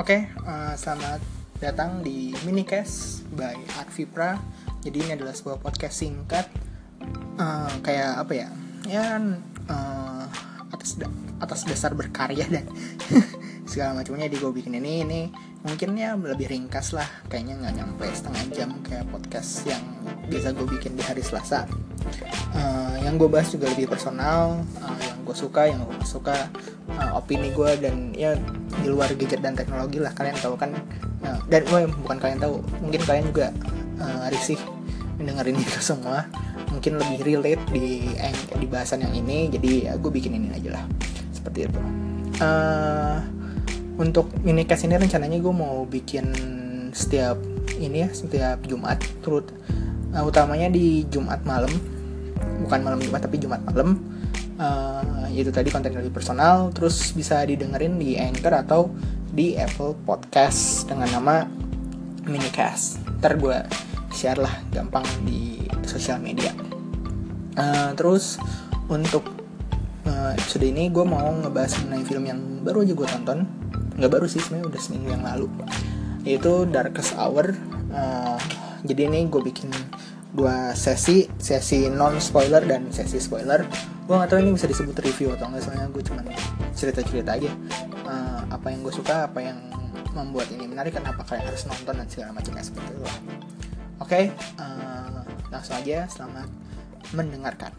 Oke, uh, selamat datang di Minicast by Art. Jadi ini adalah sebuah podcast singkat, uh, kayak apa ya? Ya uh, atas da atas dasar berkarya dan segala macamnya di gue bikin ini ini mungkin ya lebih ringkas lah kayaknya nggak nyampe setengah jam kayak podcast yang biasa gue bikin di hari Selasa uh, yang gue bahas juga lebih personal uh, gue suka yang gue suka uh, opini gue dan ya di luar gadget dan teknologi lah. Kalian tahu kan uh, dan oh, bukan kalian tahu mungkin kalian juga uh, risih mendengarin itu semua. Mungkin lebih relate di di bahasan yang ini jadi ya gue bikin ini aja lah. Seperti itu. Uh, untuk minicast ini rencananya gue mau bikin setiap ini ya setiap Jumat turut uh, utamanya di Jumat malam. Bukan malam Jumat tapi Jumat malam uh, yaitu tadi konten lebih personal terus bisa didengerin di Anchor atau di Apple Podcast dengan nama Minicast. Ntar gue share lah gampang di sosial media. Uh, terus untuk uh, ini gue mau ngebahas mengenai film yang baru aja gue tonton. Nggak baru sih sebenarnya udah seminggu yang lalu. Yaitu Darkest Hour. Uh, jadi ini gue bikin dua sesi sesi non spoiler dan sesi spoiler. Gue gak tahu ini bisa disebut review atau enggak soalnya gue cuman cerita cerita aja. Uh, apa yang gue suka apa yang membuat ini menarik kenapa kalian harus nonton dan segala macamnya seperti itu. Oke okay, uh, langsung aja selamat mendengarkan.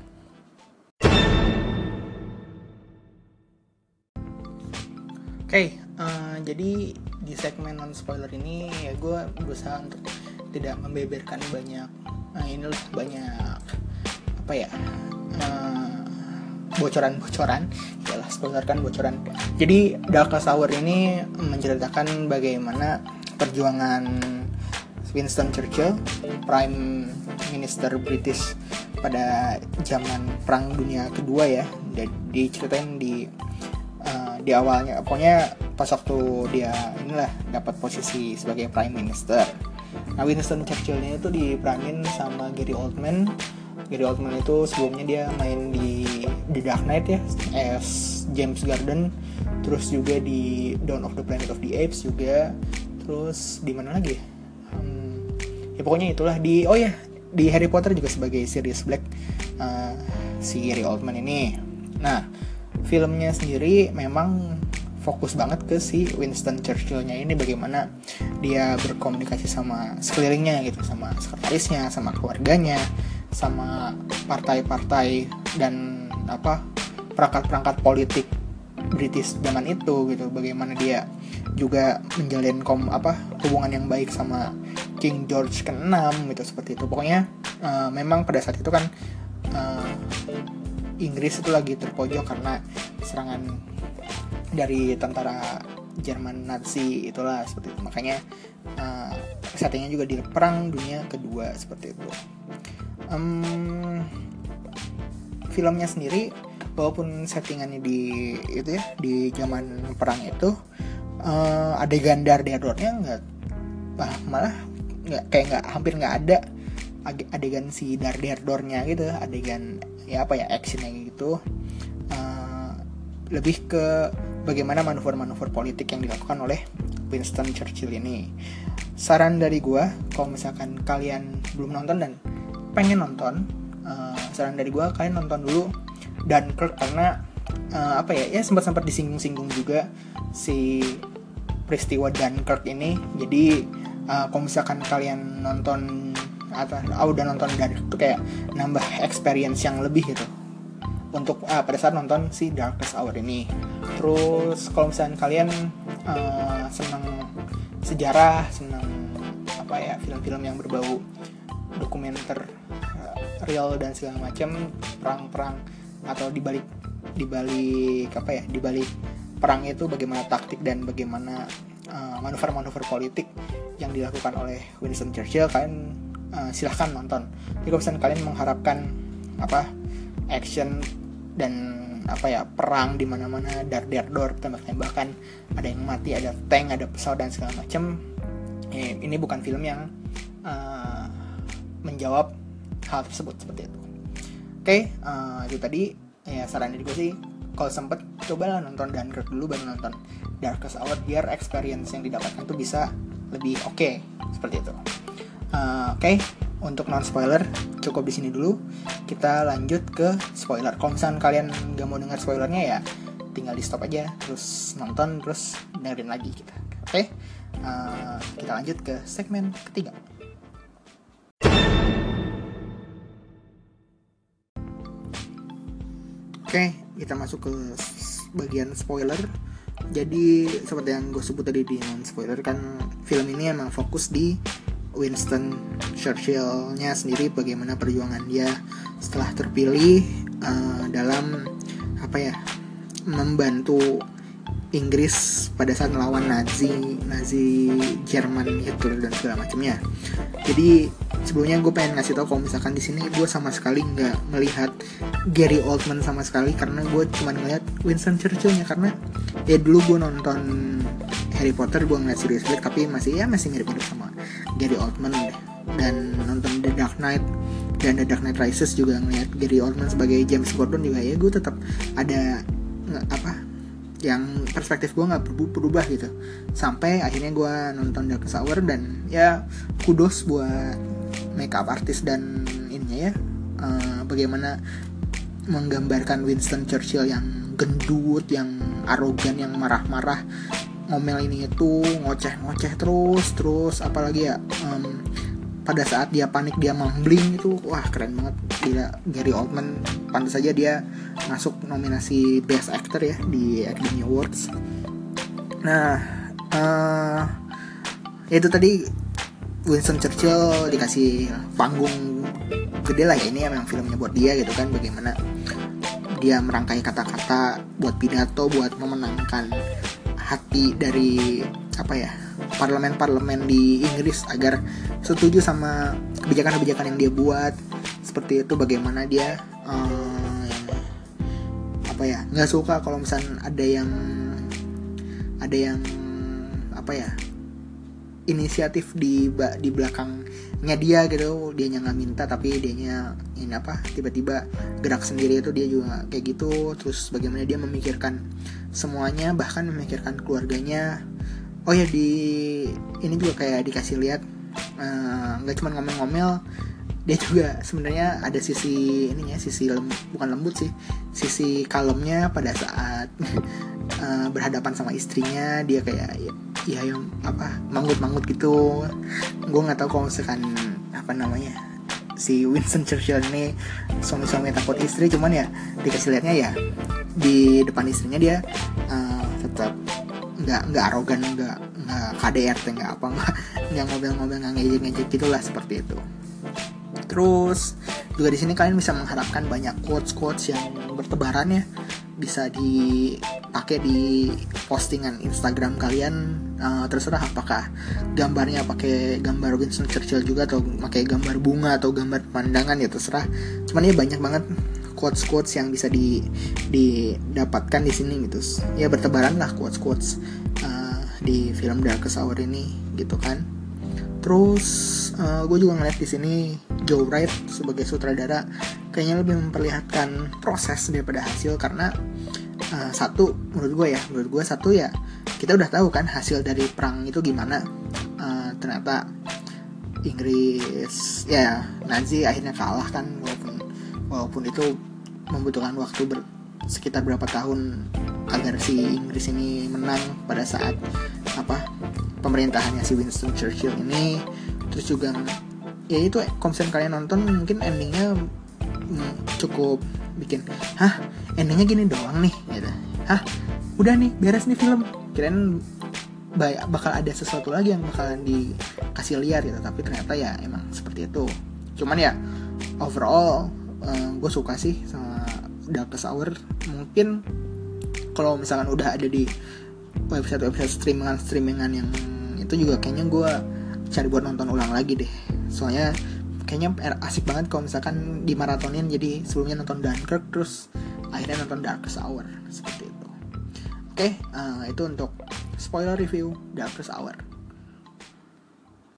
Oke okay, uh, jadi di segmen non spoiler ini ya gue berusaha untuk tidak membeberkan banyak nah ini banyak apa ya uh, bocoran-bocoran. Jelas spoilerkan bocoran. Jadi Darkest Hour ini menceritakan bagaimana perjuangan Winston Churchill Prime Minister British pada zaman Perang Dunia Kedua ya. Diceritain di uh, di awalnya. Pokoknya pas waktu dia inilah dapat posisi sebagai Prime Minister Nah Winston Churchill-nya itu diperanin sama Gary Oldman. Gary Oldman itu sebelumnya dia main di The Dark Knight ya, as James Garden. Terus juga di Dawn of the Planet of the Apes juga. Terus di mana lagi? Hmm, ya pokoknya itulah di oh ya di Harry Potter juga sebagai Sirius Black uh, si Gary Oldman ini. Nah filmnya sendiri memang fokus banget ke si Winston Churchillnya ini bagaimana dia berkomunikasi sama sekelilingnya gitu sama sekretarisnya sama keluarganya sama partai-partai dan apa perangkat-perangkat politik British zaman itu gitu. Bagaimana dia juga menjalin kom apa hubungan yang baik sama King George ke-6 gitu seperti itu. Pokoknya uh, memang pada saat itu kan uh, Inggris itu lagi terpojok karena serangan dari tentara Jerman Nazi itulah seperti itu. Makanya uh, settingnya juga di perang dunia kedua seperti itu. Um, filmnya sendiri walaupun settingannya di itu ya di zaman perang itu uh, adegan dar-darnya nggak bah, malah nggak kayak nggak hampir nggak ada adegan si dar-dardornya gitu adegan ya apa ya actionnya gitu. Uh, lebih ke bagaimana manuver-manuver politik yang dilakukan oleh Winston Churchill ini. Saran dari gue, kalau misalkan kalian belum nonton dan pengen nonton, uh, saran dari gue kalian nonton dulu Dunkirk karena uh, apa ya, ya sempat sempat disinggung-singgung juga si peristiwa Dunkirk ini. Jadi uh, kalau misalkan kalian nonton atau oh, udah nonton Dunkirk kayak nambah experience yang lebih gitu untuk uh, pada saat nonton si Darkest Hour ini. Terus kalau misalnya kalian uh, senang sejarah, senang apa ya film-film yang berbau dokumenter uh, real dan segala macam perang-perang atau dibalik dibalik apa ya dibalik perang itu bagaimana taktik dan bagaimana manuver-manuver uh, politik yang dilakukan oleh Winston Churchill kalian uh, silahkan nonton. Jadi kalau misalnya kalian mengharapkan apa action dan apa ya perang di mana-mana dar dar dor tembak-tembakan ada yang mati ada tank ada pesawat dan segala macam eh, ini bukan film yang uh, menjawab hal tersebut seperti itu. Oke okay, uh, itu tadi. Ya saran dari gue sih kalau sempet cobalah nonton Dunkirk dulu baru nonton Darkest Hour biar experience yang didapatkan tuh bisa lebih oke okay, seperti itu. Uh, oke okay, untuk non spoiler cukup di sini dulu kita lanjut ke spoiler kalau misalnya kalian gak mau dengar spoilernya ya tinggal di stop aja terus nonton terus dengerin lagi kita oke okay? uh, kita lanjut ke segmen ketiga Oke, kita masuk ke bagian spoiler. Jadi seperti yang gue sebut tadi di non spoiler kan film ini emang fokus di Winston Churchill-nya sendiri bagaimana perjuangan dia setelah terpilih uh, dalam apa ya membantu Inggris pada saat melawan Nazi Nazi Jerman Hitler dan segala macamnya. Jadi sebelumnya gue pengen ngasih tau kalau misalkan di sini gue sama sekali nggak melihat Gary Oldman sama sekali karena gue cuma ngeliat Winston Churchillnya karena ya dulu gue nonton Harry Potter gue ngeliat Sirius Black tapi masih ya masih mirip-mirip sama Gary Oldman dan nonton The Dark Knight dan The Dark Knight Rises juga ngeliat Gary Oldman sebagai James Gordon juga. Ya gue tetap ada apa yang perspektif gue nggak berubah gitu. Sampai akhirnya gue nonton Dark Hour dan ya kudos buat makeup artist dan ininya ya uh, bagaimana menggambarkan Winston Churchill yang gendut, yang arogan, yang marah-marah ngomel ini itu ngoceh-ngoceh terus terus apalagi ya um, pada saat dia panik dia mumbling itu wah keren banget. Gila Gary Oldman pantas saja dia masuk nominasi Best Actor ya di Academy Awards. Nah uh, itu tadi Winston Churchill dikasih panggung gede lah ya ini emang filmnya buat dia gitu kan bagaimana dia merangkai kata-kata buat pidato buat memenangkan hati dari apa ya parlemen-parlemen di Inggris agar setuju sama kebijakan-kebijakan yang dia buat. Seperti itu bagaimana dia um, apa ya nggak suka kalau misalnya ada yang ada yang apa ya inisiatif di di belakangnya dia gitu. Dia nggak minta tapi dianya ini apa tiba-tiba gerak sendiri itu dia juga kayak gitu. Terus bagaimana dia memikirkan semuanya bahkan memikirkan keluarganya. Oh ya di ini juga kayak dikasih lihat eh, nggak uh, cuma ngomel-ngomel dia juga sebenarnya ada sisi ininya sisi lem, bukan lembut sih sisi kalemnya pada saat uh, berhadapan sama istrinya. Dia kayak ya, ya yang apa manggut-manggut gitu. Gue nggak tahu kalau misalkan apa namanya si Winston Churchill ini suami-suami takut istri cuman ya dikasih lihatnya ya di depan istrinya dia uh, tetap nggak nggak arogan nggak nggak KDRT nggak apa nggak nggak ngobrol-ngobrol nggak ngejek-ngejek gitulah seperti itu. Terus juga di sini kalian bisa mengharapkan banyak quotes quotes yang bertebaran ya bisa dipakai di postingan Instagram kalian uh, terserah apakah gambarnya pakai gambar Winston Churchill juga atau pakai gambar bunga atau gambar pandangan ya terserah. Cuman ya banyak banget quotes quotes yang bisa di didapatkan di sini gitu. Ya bertebaran lah quotes quotes uh, di film Darkest Hour ini gitu kan. Terus uh, gue juga ngeliat di sini Joe Wright sebagai sutradara kayaknya lebih memperlihatkan proses daripada hasil karena uh, satu menurut gue ya. Menurut gue satu ya kita udah tahu kan hasil dari perang itu gimana. Uh, ternyata Inggris ya Nazi akhirnya kalah kan walaupun walaupun itu membutuhkan waktu ber, sekitar berapa tahun agar si Inggris ini menang pada saat apa pemerintahannya si Winston Churchill ini. Terus juga ya itu konsen kalian nonton mungkin endingnya hmm, cukup bikin hah endingnya gini doang nih gitu. Hah? Udah nih beres nih film. Kirain bakal ada sesuatu lagi yang bakalan dikasih liar gitu. Tapi ternyata ya emang seperti itu. Cuman ya overall uh, eh, gue suka sih sama Darkest Hour. Mungkin kalau misalkan udah ada di website website streamingan streamingan yang itu juga kayaknya gue cari buat nonton ulang lagi deh. Soalnya kayaknya asik banget kalau misalkan di maratonin jadi sebelumnya nonton Dunkirk terus akhirnya nonton Darkest Hour seperti itu. Oke okay, uh, eh, itu untuk spoiler review Darkest Hour